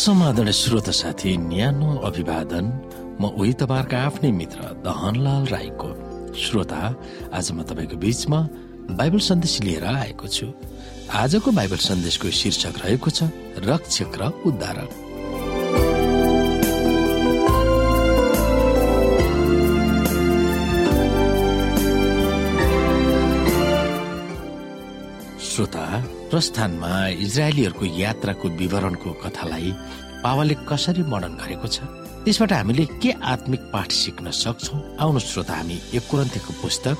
समाधान श्रोत साथी न्यानो अभिवादन। म उही तपाईँहरूका आफ्नै मित्र दहनलाल राईको श्रोता। आज म तपाईँको बीचमा बाइबल सन्देश लिएर आएको छु। आजको बाइबल सन्देशको शीर्षक रहेको छ रक्षक र उद्धारक। प्रस्थानमा इजरायलीहरूको यात्राको विवरणको कथालाई पावाले कसरी वर्णन गरेको छ त्यसबाट हामीले के आत्मिक पाठ सिक्न सक्छौ आउनु श्रोता हामी एक कुरन्थीको पुस्तक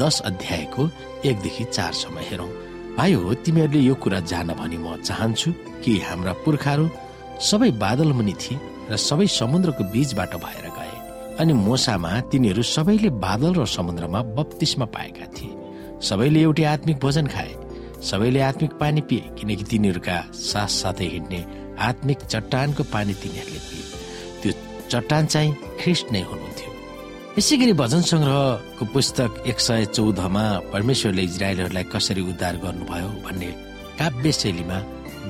दस अध्यायको एकदेखि चारसम्म हेरौँ। भाइ हो तिमीहरूले यो कुरा जान भनी म चाहन्छु कि हाम्रा पुर्खाहरू सबै बादल मुनि थिए र सबै समुद्रको बीचबाट भएर गए अनि मोसामा तिनीहरू सबैले बादल र समुद्रमा बत्तिसमा पाएका थिए। सबैले एउटै आत्मिक भोजन खाए। सबैले आत्मिक पानी पिए किनकि तिनीहरूका साथ साथै हिँड्ने आत्मिक चट्टानको पानी तिनीहरूले पिए। त्यो चट्टान चाहिँ ख्रिस्ट नै हुनुहुन्थ्यो। यसै गरी भजन सङ्ग्रहको पुस्तक एक सय चौधमा परमेश्वरले इजरायलहरूलाई कसरी उद्धार गर्नुभयो भन्ने काव्य शैलीमा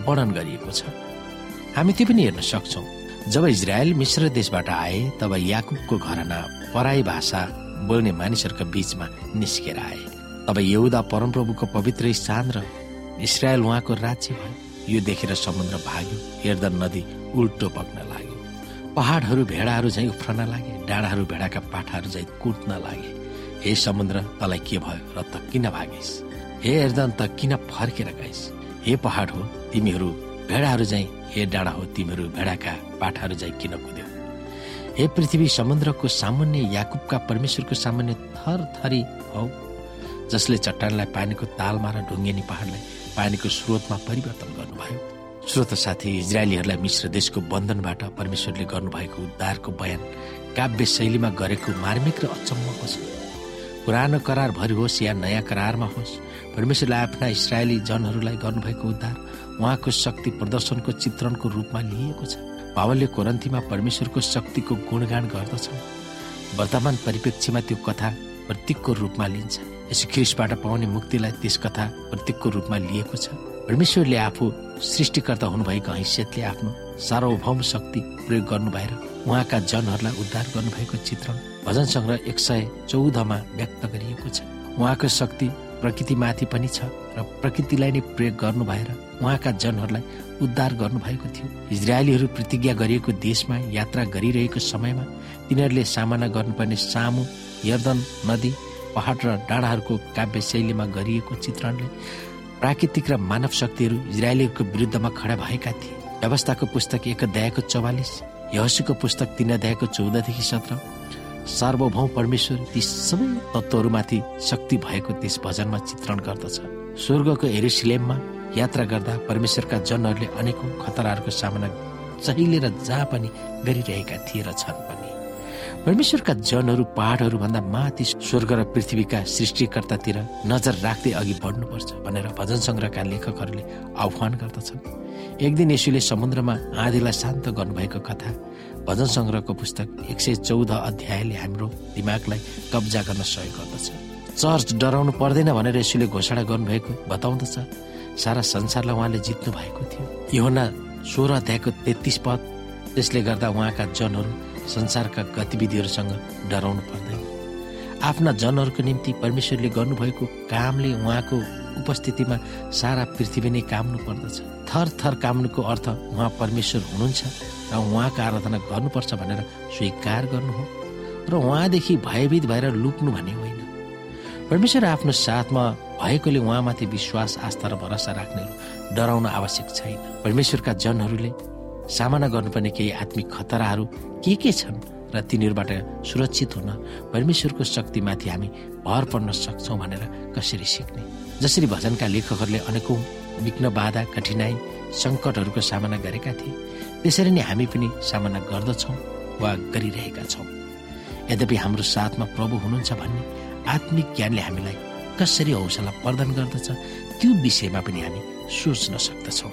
वर्णन गरिएको छ। हामी त्यो पनि हेर्न सक्छौ। जब इजरायल मिश्र देशबाट आए तब याकुबको घरना पराई भाषा बोल्ने मानिसहरूका बीचमा निस्केर आए। तब यहुदा परमप्रभुको पवित्र स्थान र इसरायल उहाँको राज्य भयो। यो देखेर समुद्र भाग्यो हेर्दा नदी उल्टो बग्न लाग्यो। पहाडहरू भेडाहरू झै उफ्रन लागे डाँडाहरू भेडाका पाठाहरू झै कुट्न लागे। हे समुद्र तँलाई के भयो र त किन भागिस्? हे हेर्दन त किन फर्केर गइस् हे पहाड हो तिमीहरू भेडाहरू झै हे डाँडा हो तिमीहरू भेडाका पाठाहरू झै किन कुद्यो? हे पृथ्वी समुद्रको सामान्य याकुबका परमेश्वरको सामान्य थर थरी हौ। जसले चट्टानलाई पानीको तालमा र ढुङ्गेनी पहाडलाई पानीको स्रोतमा परिवर्तन गर्नुभयो। स्रोत साथी इजरायलीहरूलाई मिश्र देशको बन्धनबाट परमेश्वरले गर्नुभएको उद्धारको बयान काव्य शैलीमा गरेको मार्मिक र अचम्मको छ पुरानो करार भरि होस् या नयाँ करारमा होस् परमेश्वरले आफ्ना इसरायली जनहरूलाई गर्नुभएको उद्धार उहाँको शक्ति प्रदर्शनको चित्रणको रूपमा लिएको छ। पावलले कोरन्थीमा परमेश्वरको शक्तिको गुणगान गर्दछन्। वर्तमान परिप्रेक्ष्यमा त्यो कथा प्रतीकको रूपमा लिन्छ। यस ख्रिसबाट पाउने मुक्तिलाई त्यस कथा प्रतीकको रूपमा लिएको छ। परमेश्वरले आफू सृष्टिकर्ता हुनुभएको हैसियतले आफ्नो सार्वभौम शक्ति प्रयोग गर्नु भएर उहाँका जनहरूलाई उद्धार गर्नुभएको चित्रण भजन सङ्ग्रह एक सय चौधमा व्यक्त गरिएको छ। उहाँको शक्ति प्रकृतिमाथि पनि छ र प्रकृतिलाई नै प्रयोग गर्नु भएर उहाँका जनहरूलाई उद्धार गर्नुभएको थियो। इजरायलीहरू प्रतिज्ञा गरिएको देशमा यात्रा गरिरहेको समयमा तिनीहरूले सामना गर्नुपर्ने सामु यर्दन नदी पहाड र डाँडाहरूको काव्य शैलीमा गरिएको चित्रणले प्राकृतिक र मानव शक्तिहरू इजरायलीहरूको विरुद्धमा खडा भएका थिए। व्यवस्थाको पुस्तक एक अध्यायको चौवालिस यहसीको पुस्तक तीन अध्यायको चौधदेखि सत्र सार्वभौम परमेश्वर ती सबै तत्त्वहरूमाथि शक्ति भएको त्यस भजनमा चित्रण गर्दछ। स्वर्गको एरुसलेममा यात्रा गर्दा परमेश्वरका जनहरूले अनेकौं खतराहरूको सामना जहिले र जहाँ पनि गरिरहेका थिए र छन् पनि। परमेश्वरका जनहरू पहाडहरू भन्दा माथि स्वर्ग र पृथ्वीका सृष्टिकर्तातिर नजर राख्दै अघि बढ्नुपर्छ भनेर भजन सङ्ग्रहका लेखकहरूले आह्वान गर्दछन्। एक दिन यसुले समुद्रमा आँधीलाई शान्त गर्नुभएको कथा भजन सङ्ग्रहको पुस्तक एक सय चौध अध्यायले हाम्रो दिमागलाई कब्जा गर्न सहयोग गर्दछ। चर्च डराउनु पर्दैन भनेर यसुले घोषणा गर्नुभएको बताउँदछ। सारा संसारलाई उहाँले जित्नु भएको थियो। योना सोह्र अध्यायको तेत्तिस पद त्यसले गर्दा उहाँका जनहरू संसारका गतिविधिहरूसँग डराउनु पर्दैन। आफ्ना जनहरूको निम्ति परमेश्वरले गर्नुभएको कामले उहाँको उपस्थितिमा सारा पृथ्वी नै काम्नु पर्दछ। थर थर काम्नुको अर्थ उहाँ परमेश्वर हुनुहुन्छ र उहाँको आराधना गर्नुपर्छ भनेर स्वीकार गर्नु हो र उहाँदेखि भयभीत भएर लुक्नु भन्ने होइन। परमेश्वर आफ्नो साथमा भएकोले उहाँमाथि विश्वास आस्था र भरोसा राख्ने डराउन आवश्यक छैन। परमेश्वरका जनहरूले सामना गर्नुपर्ने केही आत्मिक खतराहरू के के छन् र तिनीहरूबाट सुरक्षित हुन परमेश्वरको शक्तिमाथि हामी भर पर्न सक्छौँ भनेर कसरी सिक्ने? जसरी भजनका लेखकहरूले अनेकौँ विघ्न बाधा कठिनाई सङ्कटहरूको सामना गरेका थिए त्यसरी नै हामी पनि सामना गर्दछौँ वा गरिरहेका छौँ। यद्यपि हाम्रो साथमा प्रभु हुनुहुन्छ भन्ने आत्मिक ज्ञानले हामीलाई कसरी हौसला प्रदान गर्दछ त्यो विषयमा पनि हामी सोच्न सक्दछौँ।